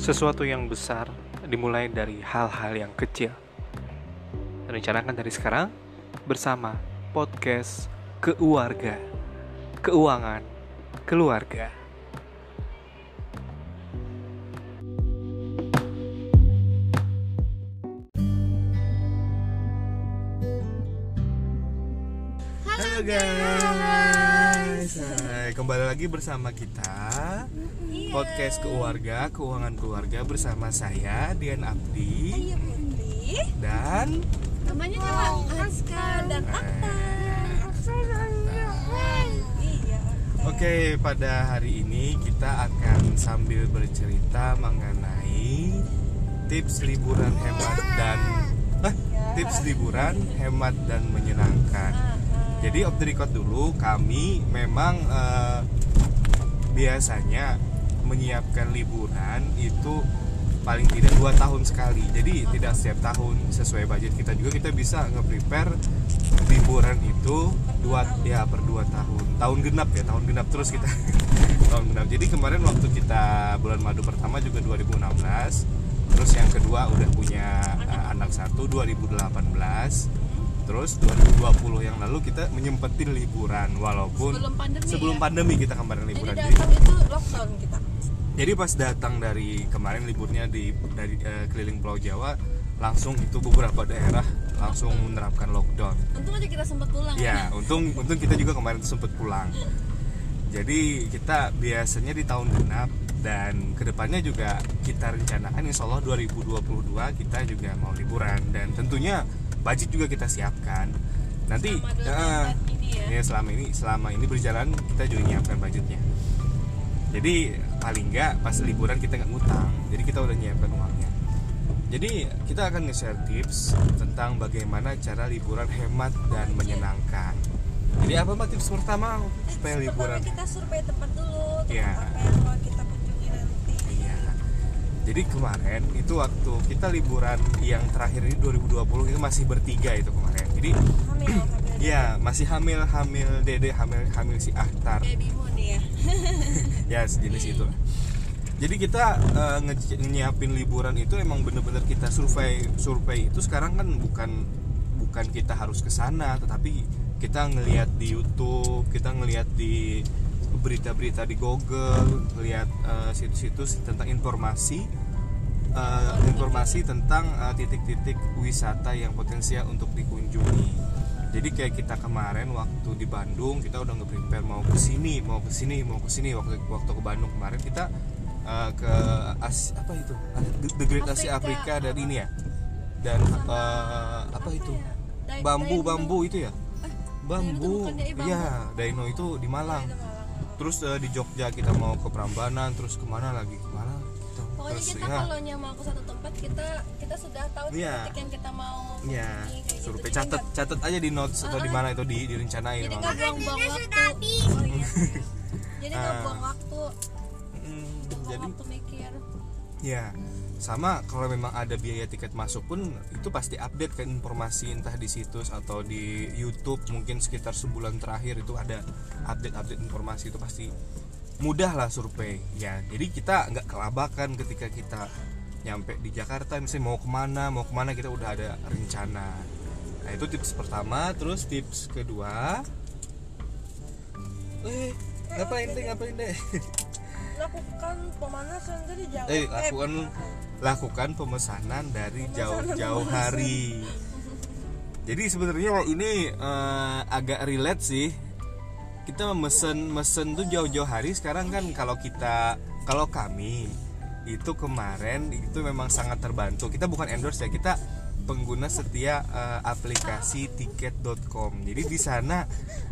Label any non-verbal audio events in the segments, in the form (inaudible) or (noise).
Sesuatu yang besar dimulai dari hal-hal yang kecil. Rencanakan dari sekarang bersama podcast Keluarga. Keuangan keluarga. Halo guys, Hai, kembali lagi bersama kita podcast keluarga, keuangan keluarga bersama saya Dian Abdi. Iya dan Namanya siapa? Aska dan Akta Iya. Oke pada hari ini kita akan sambil bercerita mengenai tips liburan hemat dan eh, tips liburan hemat dan menyenangkan. Jadi off the record dulu kami memang eh, biasanya menyiapkan liburan itu paling tidak dua tahun sekali. Jadi tidak setiap tahun sesuai budget kita juga kita bisa nge-prepare liburan itu dua ya per dua tahun. Tahun genap ya, tahun genap terus kita. (laughs) tahun genap. Jadi kemarin waktu kita bulan madu pertama juga 2016. Terus yang kedua udah punya eh, anak satu 2018 Terus 2020 yang lalu kita menyempetin liburan walaupun Sebelum pandemi sebelum ya? pandemi kita kemarin Jadi liburan. Jadi, datang itu lockdown kita jadi pas datang dari kemarin liburnya di dari eh, keliling Pulau Jawa langsung itu beberapa daerah langsung menerapkan lockdown. Untung aja kita sempat pulang Ya, untung untung kita juga kemarin tuh sempet pulang. (laughs) Jadi kita biasanya di tahun genap dan ke depannya juga kita rencanakan insya Allah 2022 kita juga mau liburan dan tentunya budget juga kita siapkan. Nanti ini ya? ya selama ini selama ini berjalan kita juga nyiapkan budgetnya. Jadi paling nggak pas liburan kita nggak ngutang jadi kita udah nyiapkan uangnya. Jadi kita akan nge-share tips tentang bagaimana cara liburan hemat dan menyenangkan jadi apa mbak tips pertama supaya liburan? kita survei tempat dulu Tempat Iya. apa yang mau kita kunjungi nanti. Iya. Jadi kemarin itu waktu kita liburan yang terakhir ini 2020 itu masih bertiga itu kemarin. Jadi Hamil (clears throat) Hamil ya masih hamil hamil dede hamil hamil si Ahtar. Baby moon ya. (laughs) (laughs) Ya sejenis itu. Jadi kita eh, nge- nyiapin liburan itu emang bener-bener kita survei survei itu sekarang kan bukan bukan kita harus ke sana tetapi kita ngelihat di YouTube kita ngelihat di berita-berita di Google ngelihat eh, situs-situs tentang informasi eh, informasi tentang eh, titik-titik wisata yang potensial untuk dikunjungi. Jadi kayak kita kemarin waktu di Bandung kita udah nge-prepare mau ke sini mau ke sini mau ke sini. Waktu waktu ke Bandung kemarin kita uh, ke As, apa itu? The- Great Asia Afrika. Afrika dan ini ya. Dan uh, apa itu? Dai- bambu bambu itu ya bambu bukannya i bambu. iya Daino itu di Malang Itu Malang. terus uh, di Jogja kita mau ke Prambanan terus ke mana lagi ke mana gitu. Pokoknya terus kita ya kalau nya mau ke satu tempat kita kita sudah tahu Iya. titik yang kita mau ya kunjungi, kayak gitu. survei Jadi catat catat aja di notes atau di mana itu di direncanain jadi nggak buang-buang waktu oh iya (laughs) jadi nggak Ah. buang waktu Mm, buang jadi waktu mikir Ya, sama kalau memang ada biaya tiket masuk pun itu pasti update kan informasi entah di situs atau di YouTube mungkin sekitar sebulan terakhir itu ada update-update informasi itu pasti mudah lah survei ya. Jadi kita nggak kelabakan ketika kita nyampe di Jakarta misalnya mau ke mana mau ke mana kita udah ada rencana. Nah itu tips pertama, terus tips kedua. Eh, ngapain deh ngapain deh? (laughs) lakukan pemanasan dari jauh. Eh lakukan lakukan pemesanan dari jauh-jauh hari. Jadi sebenarnya ini eh, agak relate sih. Kita mesen mesen tuh jauh-jauh hari. Sekarang kan kalau kita kalau kami itu kemarin itu memang sangat terbantu. Kita bukan endorse ya kita pengguna setia eh, aplikasi tiket.com jadi di sana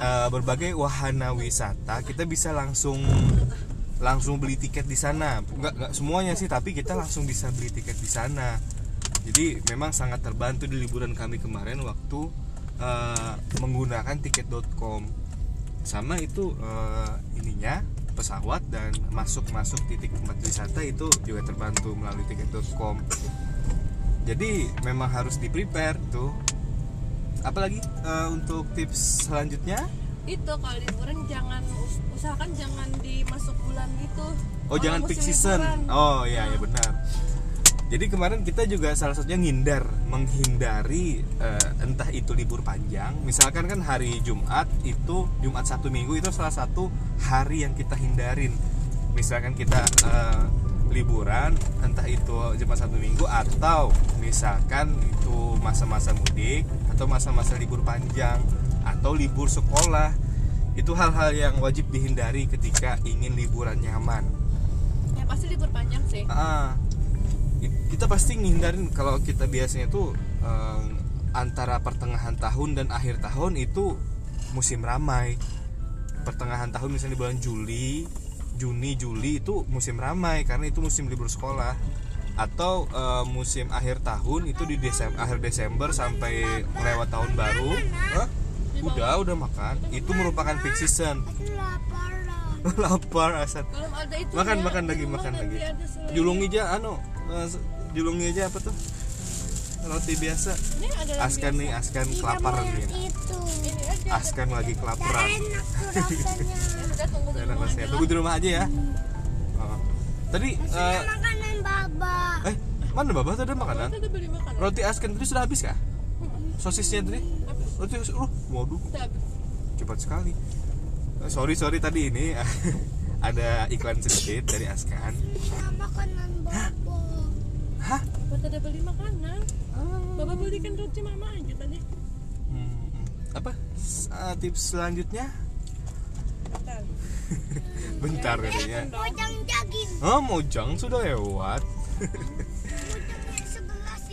eh, berbagai wahana wisata kita bisa langsung langsung beli tiket di sana. Nggak nggak semuanya sih tapi kita langsung bisa beli tiket di sana. Jadi memang sangat terbantu di liburan kami kemarin waktu eh, menggunakan tiket.com sama itu eh, ininya pesawat dan masuk masuk titik tempat wisata itu juga terbantu melalui tiket.com jadi memang harus di prepare tuh. Apalagi eh, untuk tips selanjutnya itu kalau liburan jangan us- usahakan jangan di masa masuk bulan gitu Oh, jangan peak season. liburan. Oh iya ya benar. Jadi kemarin kita juga salah satunya ngindar, menghindari eh, entah itu libur panjang. Misalkan kan hari Jumat itu Jumat satu minggu itu salah satu hari yang kita hindarin. Misalkan kita eh, liburan, entah itu Jumat satu minggu atau misalkan itu masa-masa mudik atau masa-masa libur panjang atau libur sekolah. Itu hal-hal yang wajib dihindari ketika ingin liburan nyaman. ya pasti libur panjang sih i- kita pasti ngindarin kalau kita biasanya tuh eh, antara pertengahan tahun dan akhir tahun itu musim ramai. Pertengahan tahun misalnya di bulan Juli, Juni, Juli itu musim ramai karena itu musim libur sekolah. Atau eh, musim akhir tahun itu di Desember, akhir Desember sampai lewat tahun baru. Hah? Udah, udah makan. Itu merupakan peak season. (laughs) Lapar lah. Lapar asal. belum ada itu Makan, makan lagi, makan lagi. julungi aja anu eh, julungi aja apa tuh? Roti biasa. Askan nih askan kelaparan aja askan lagi kelaparan. Enak (laughs) rasanya. ya tunggu di rumah aja. Tunggu di rumah aja ya. Tadi eh, Maksudnya makanan baba. eh mana udah beli makanan. Roti askan tadi sudah habis kah sosisnya tadi roti uh waduh. Cepat sekali. Eh, sorry sorry tadi ini (laughs) ada iklan sedikit dari askan. Makanan baba. hah? Buat ada beli makanan? Bapak belikan roti mama aja tadi. Hmm, apa? S- eh, tips selanjutnya? Bentar. (laughs) bentar katanya. Mojang jaging. Oh, Mojang sudah lewat. (laughs)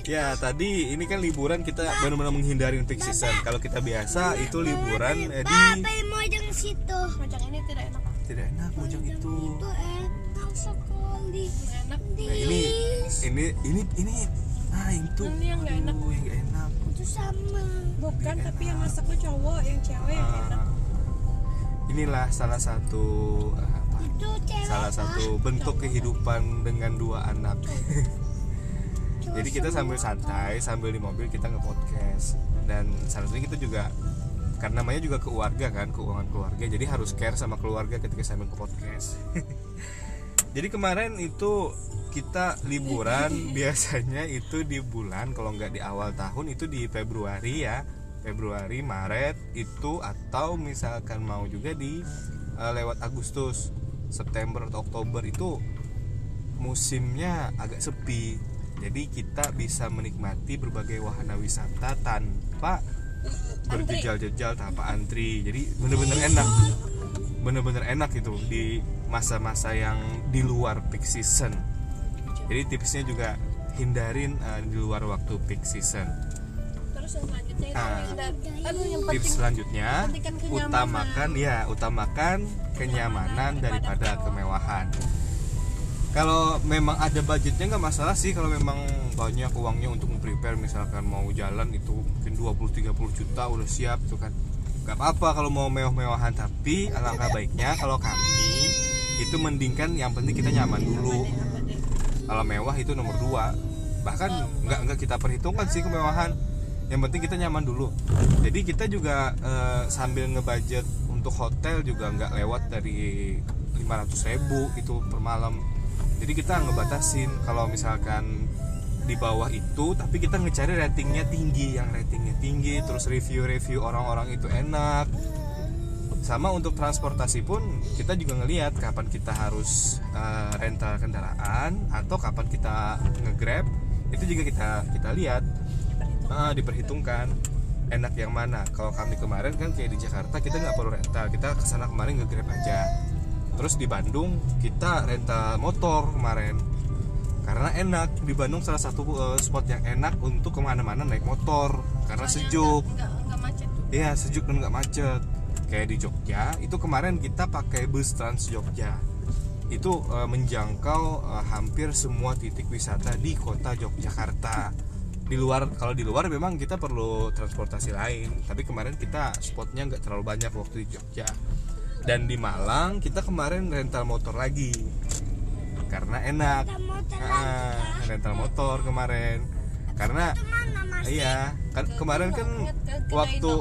Ya, tadi ini kan liburan kita benar-benar menghindari peak season. Kalau kita biasa itu liburan eh, di Baba mojang situ. Macam ini tidak enak tidak enak Mojang itu. Itu enak sekali. enak Nah, ini ini ini ini ah itu Ini yang nggak enak. Yang nggak enak. Itu sama. Bukan tapi yang masak tuh cowok Yang cewek yang enak Ah, inilah salah satu apa? Itu cewek. Salah satu bentuk kehidupan dengan dua anak. (laughs) Jadi kita sambil santai, sambil di mobil kita nge-podcast dan salah satunya kita juga karena namanya juga keluarga kan, keuangan keluarga. Jadi harus care sama keluarga ketika sambil ke-podcast. (laughs) jadi kemarin itu kita liburan (laughs) biasanya itu di bulan kalau nggak di awal tahun itu di Februari ya. Februari, Maret itu atau misalkan mau juga di eh, lewat Agustus, September atau Oktober itu musimnya agak sepi jadi kita bisa menikmati berbagai wahana wisata tanpa berjejal-jejal tanpa antri. Jadi bener-bener enak. Bener-bener enak itu di masa-masa yang di luar peak season. Jadi tipsnya juga hindarin eh, di luar waktu peak season. Terus yang selanjutnya itu Ah. yang Aduh yang tips selanjutnya utamakan ya utamakan kenyamanan daripada kemewahan kalau memang ada budgetnya nggak masalah sih kalau memang banyak uangnya untuk prepare misalkan mau jalan itu mungkin 20-30 juta udah siap tuh kan. Nggak apa-apa kalau mau mewah-mewahan tapi alangkah baiknya kalau kami itu mendingkan yang penting kita nyaman dulu. Kalau mewah itu nomor dua. Bahkan nggak nggak kita perhitungkan sih kemewahan. Yang penting kita nyaman dulu. Jadi kita juga eh, sambil ngebudget untuk hotel juga nggak lewat dari 500 ribu itu per malam jadi kita ngebatasin kalau misalkan di bawah itu tapi kita ngecari ratingnya tinggi yang ratingnya tinggi terus review-review orang-orang itu enak. Sama untuk transportasi pun kita juga ngelihat kapan kita harus eh, rental kendaraan atau kapan kita nge-grab itu juga kita kita lihat Ah, diperhitungkan. Enak yang mana? Kalau kami kemarin kan kayak di Jakarta kita nggak perlu rental kita ke sana kemarin nge-grab aja terus di Bandung kita rental motor kemarin karena enak di Bandung salah satu eh, spot yang enak untuk ke mana-mana naik motor karena sejuk macet tuh. Iya sejuk dan nggak macet. Kayak di Jogja itu kemarin kita pakai bus Trans Jogja. Itu eh, menjangkau eh, hampir semua titik wisata di kota Yogyakarta. Di luar kalau di luar memang kita perlu transportasi lain. Tapi kemarin kita spotnya nggak terlalu banyak waktu di Jogja. Dan di Malang kita kemarin rental motor lagi. Karena enak. Kita mau Ah, rental motor kemarin. Karena mana mas? Iya, kan kemarin kan Ke- ke waktu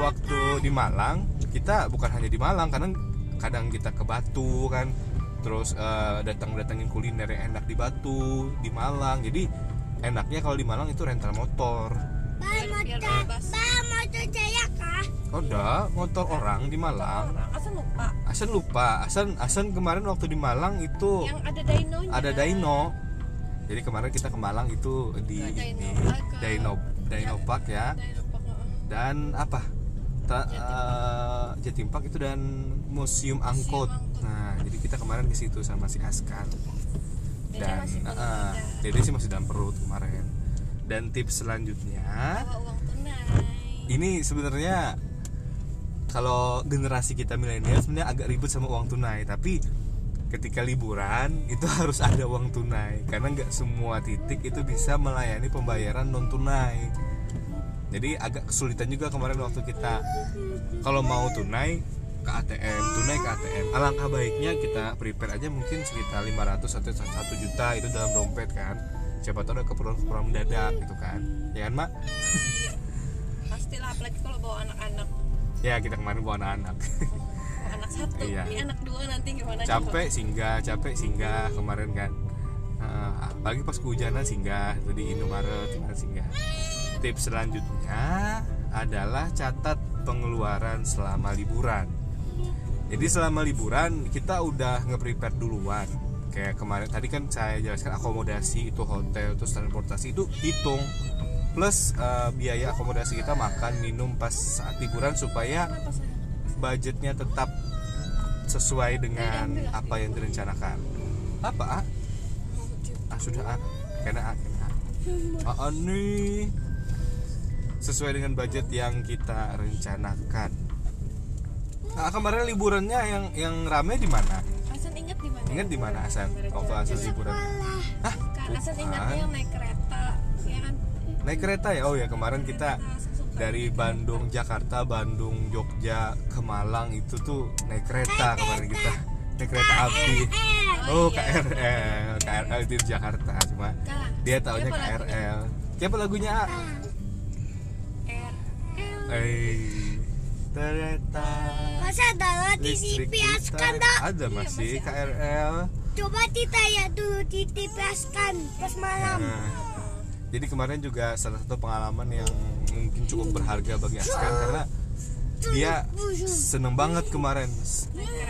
waktu di Malang kita bukan hanya di Malang, kadang kadang kita ke Batu kan, terus eh, datang-datangin kuliner yang enak di Batu di Malang. Jadi enaknya kalau di Malang itu rental motor. Biar motor, motor saya? Oh enggak motor orang di Malang. orang. Asal lupa. Asan lupa. Asan Asan kemarin waktu di Malang itu yang ada dinonya ada Dino jadi kemarin kita ke Malang itu di Ke ini Dino, ke- Dino Dino Park ya. Dino Park, dan apa? Tra- eh, Jatim Park itu dan Museum Angkot. Angkot. Nah, jadi kita kemarin ke situ sama si. Dede Dan masih. Dede sih masih dalam perut kemarin. Dan tips selanjutnya, bawa uang tunai. ini sebenarnya kalau generasi kita milenial sebenarnya agak ribet sama uang tunai, tapi ketika liburan itu (laughs) harus ada uang tunai karena nggak semua titik itu bisa melayani pembayaran non tunai. Jadi agak kesulitan juga kemarin waktu kita kalau mau tunai ke ATM, tunai ke ATM. Alangkah baiknya kita prepare aja mungkin sekitar 500 atau 1 juta itu dalam dompet kan. Siapa tahu ada keperluan-keperluan mendadak gitu kan. Ya kan, Mak? pastilah apalagi kalau bawa anak-anak Ya, kita kemarin bawa anak-anak. (laughs) anak satu Iya. ini anak dua nanti gimana capek singgah, capek singgah kemarin kan. Nah, apalagi pas kehujanan singgah, itu di Indomaret kemarin singgah. Tips selanjutnya adalah catat pengeluaran selama liburan. Jadi selama liburan kita udah nge-prepare duluan. Kayak kemarin tadi kan saya jelaskan akomodasi itu hotel terus transportasi itu hitung plus eh, biaya akomodasi kita makan minum pas saat liburan supaya budgetnya tetap sesuai dengan apa yang direncanakan. Apa? A? Ah sudah A. Karena A, karena A. A nih sesuai dengan budget yang kita rencanakan. Nah, kemarin liburannya yang yang rame di mana? Asan ingat di mana Ingat di mana Asan? Waktu Asan liburan? Hah? kan Asan ingatnya yang naik kereta Naik kereta ya? Oh ya kemarin kita dari Bandung Jakarta Bandung Jogja ke Malang itu tuh naik kereta kemarin kita. Naik kereta api. Oh KRL KRL di Jakarta. Cuma dia lagunya? KRL siapa lagunya Eh kereta Masa ada kita Askan dah? ada masih KRL Coba ditanya dulu di Askan pas malam. Nah, jadi kemarin juga salah satu pengalaman yang mungkin cukup berharga bagi Askan karena dia seneng banget kemarin.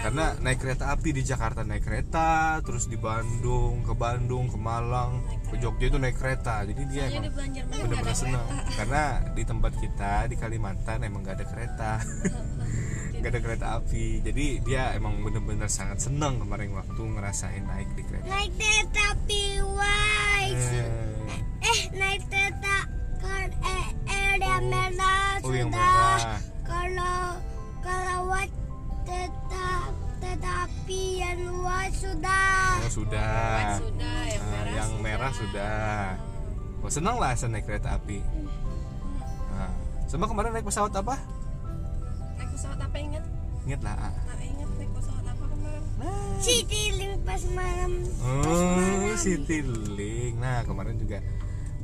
Karena naik kereta api di Jakarta naik kereta terus di Bandung ke Bandung ke Malang ke Jogja itu naik kereta. Jadi dia emang bener-bener seneng. karena di tempat kita di Kalimantan emang gak ada kereta. (laughs) Gak ada kereta api. Jadi dia emang bener-bener sangat seneng kemarin waktu ngerasain naik di kereta. Naik kereta api wise. Naik kereta kan eh, eh yang merah oh yang sudah. merah Kalau kalau wat kereta kereta api yang luar sudah. oh sudah sudah yang Nah, merah yang sudah. merah sudah oh, seneng lah Hasan naik kereta api nah, sama kemarin naik pesawat apa naik pesawat apa ingat inget lah ah. nah ingat naik pesawat apa kemarin Citiling pas malam. oh Citylink nah kemarin juga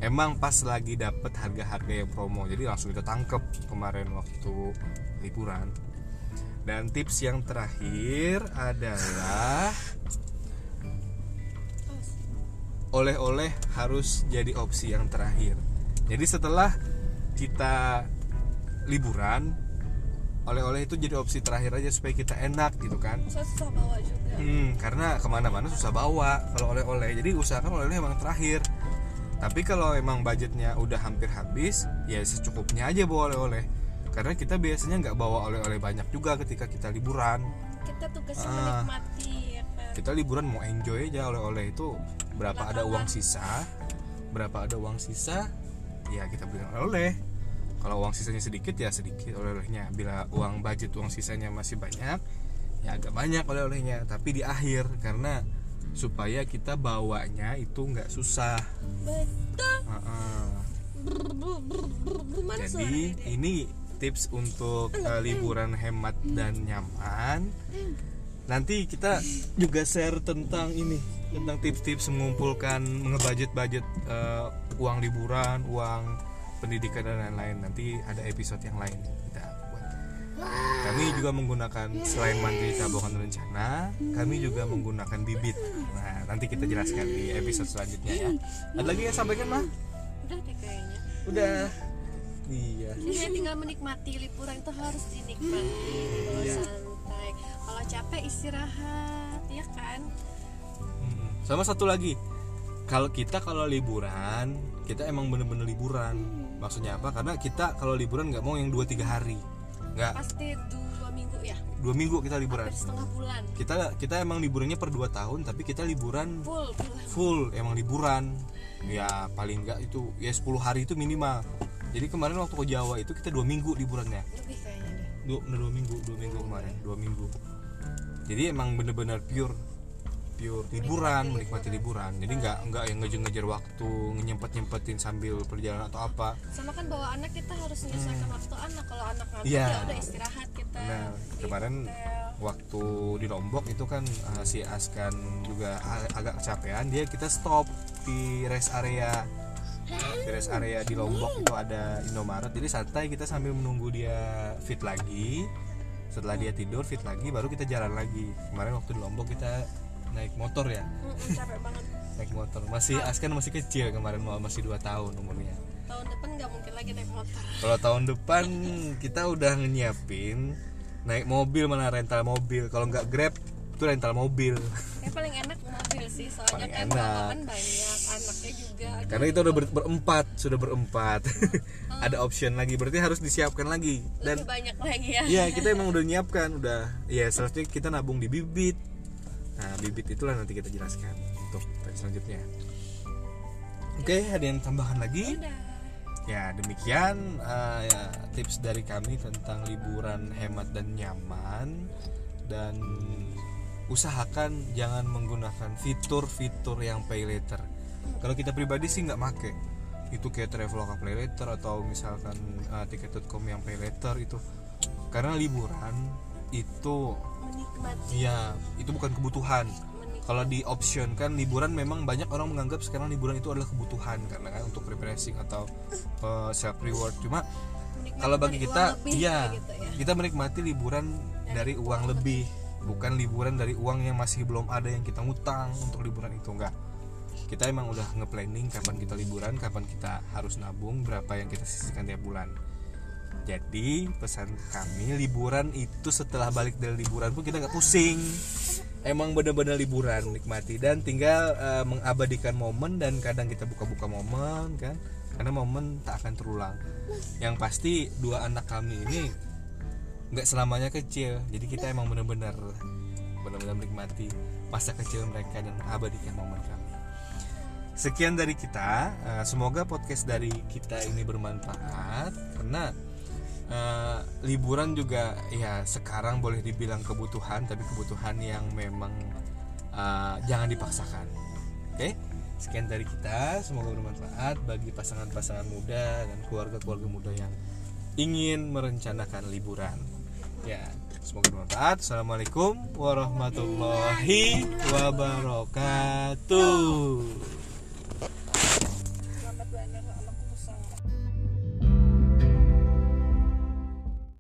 emang pas lagi dapet harga-harga yang promo jadi langsung kita tangkep kemarin waktu liburan dan tips yang terakhir adalah oleh-oleh harus jadi opsi yang terakhir jadi setelah kita liburan oleh-oleh itu jadi opsi terakhir aja supaya kita enak gitu kan susah susah bawa juga Hmm, karena ke mana-mana susah bawa kalau oleh-oleh. Jadi usahakan oleh-oleh emang terakhir. Tapi kalau emang budgetnya udah hampir habis, ya secukupnya aja bawa oleh-oleh. Karena kita biasanya nggak bawa oleh-oleh banyak juga ketika kita liburan. kita tugasnya Ah. menikmati ya kan Kita liburan mau enjoy aja oleh-oleh itu berapa ada uang sisa, berapa ada uang sisa, ya kita beli oleh-oleh. Kalau uang sisanya sedikit ya sedikit oleh-olehnya. Bila uang budget uang sisanya masih banyak, ya agak banyak oleh-olehnya. Tapi di akhir karena supaya kita bawanya itu nggak susah. betul brr, brr, brr, Jadi ini tips untuk eh, liburan hemat dan nyaman. Nanti kita juga share tentang ini, tentang tips-tips mengumpulkan ngebudget-budget eh, uang liburan, uang pendidikan dan lain-lain. Nanti ada episode yang lain kita. Kami juga menggunakan selain mandiri tabungan rencana, kami juga menggunakan bibit. Nah, nanti kita jelaskan di episode selanjutnya ya. Ada lagi yang sampaikan mah? Udah deh kayaknya. Udah. Iya. Jadi tinggal menikmati liburan itu harus dinikmati, dibawa Iya. santai. Kalau capek istirahat, ya kan? Mm-mm. Sama satu lagi, kalau kita kalau liburan, kita emang bener-bener liburan. Maksudnya apa? Karena kita kalau liburan nggak mau yang 2-3 hari, nggak Pasti dua minggu dua kita liburan. hampir setengah bulan. Kita kita emang liburannya per 2 tahun, tapi kita liburan Full full. emang liburan. Ya paling enggak itu ya 10 hari itu minimal. Jadi kemarin waktu ke Jawa itu kita dua minggu liburannya. Lebih kayaknya deh. dua, dua minggu dua minggu kemarin dua minggu. Jadi emang bener-bener pure pure liburan menikmati liburan jadi nggak nggak yang ngejar-ngejar waktu nyempet nyempetin sambil perjalanan atau apa Sama kan bawa anak kita harus menyesuaikan waktu anak. Kalau anak ngantuk Iya. ya udah istirahat kita. Nah, kemarin hotel. waktu di Lombok itu kan uh, si Askan juga agak kecapean dia kita stop di rest area di rest area di Lombok itu ada Indomaret jadi santai kita sambil menunggu dia fit lagi setelah dia tidur fit lagi baru kita jalan lagi kemarin waktu di Lombok kita naik motor ya? Capek banget. naik motor. Masih Askan masih kecil kemarin mau masih 2 tahun umurnya. Tahun depan nggak mungkin lagi naik motor. kalau tahun depan kita udah nyiapin naik mobil mana rental mobil. Kalau nggak grab itu rental mobil. Kayak paling enak mobil sih, soalnya Paling kan enak. banyak, anaknya juga. karena itu udah ber- berempat sudah berempat. Ada option lagi berarti harus disiapkan lagi. Dan lebih banyak lagi ya. ya kita emang udah nyiapkan udah ya selanjutnya kita nabung di bibit nah bibit itulah nanti kita jelaskan untuk selanjutnya. Oke ada yang tambahan lagi? Udah. Ya demikian eh, ya, tips dari kami tentang liburan hemat dan nyaman. Dan usahakan jangan menggunakan fitur-fitur yang pay later. Kalau kita pribadi sih nggak make. Itu kayak Traveloka pay later atau misalkan eh, tiket.com yang pay later itu. Karena liburan itu Menikmati. ya itu bukan kebutuhan. Kalau di option kan liburan memang banyak orang menganggap sekarang liburan itu adalah kebutuhan karena kan untuk refreshing atau uh, self reward cuma kalau bagi dari kita uang lebih, iya gitu ya. kita menikmati liburan dari uang lebih bukan liburan dari uang yang masih belum ada yang kita ngutang untuk liburan itu enggak. Kita emang udah nge-planning kapan kita liburan kapan kita harus nabung berapa yang kita sisihkan tiap bulan jadi pesan kami liburan itu setelah balik dari liburan pun kita nggak pusing. Emang bener-bener liburan nikmati. Dan tinggal eh, mengabadikan momen dan kadang kita buka-buka momen kan? Karena momen tak akan terulang. Yang pasti dua anak kami ini nggak selamanya kecil. Jadi kita emang bener-bener bener-bener menikmati masa kecil mereka dan mengabadikan momen kami. Sekian dari kita. Eh, semoga podcast dari kita ini bermanfaat. Karena eh, liburan juga ya sekarang boleh dibilang kebutuhan tapi kebutuhan yang memang eh, jangan dipaksakan. Oke? Sekian dari kita. Semoga bermanfaat bagi pasangan-pasangan muda dan keluarga-keluarga muda yang ingin merencanakan liburan. Ya semoga bermanfaat. Assalamualaikum warahmatullahi wabarakatuh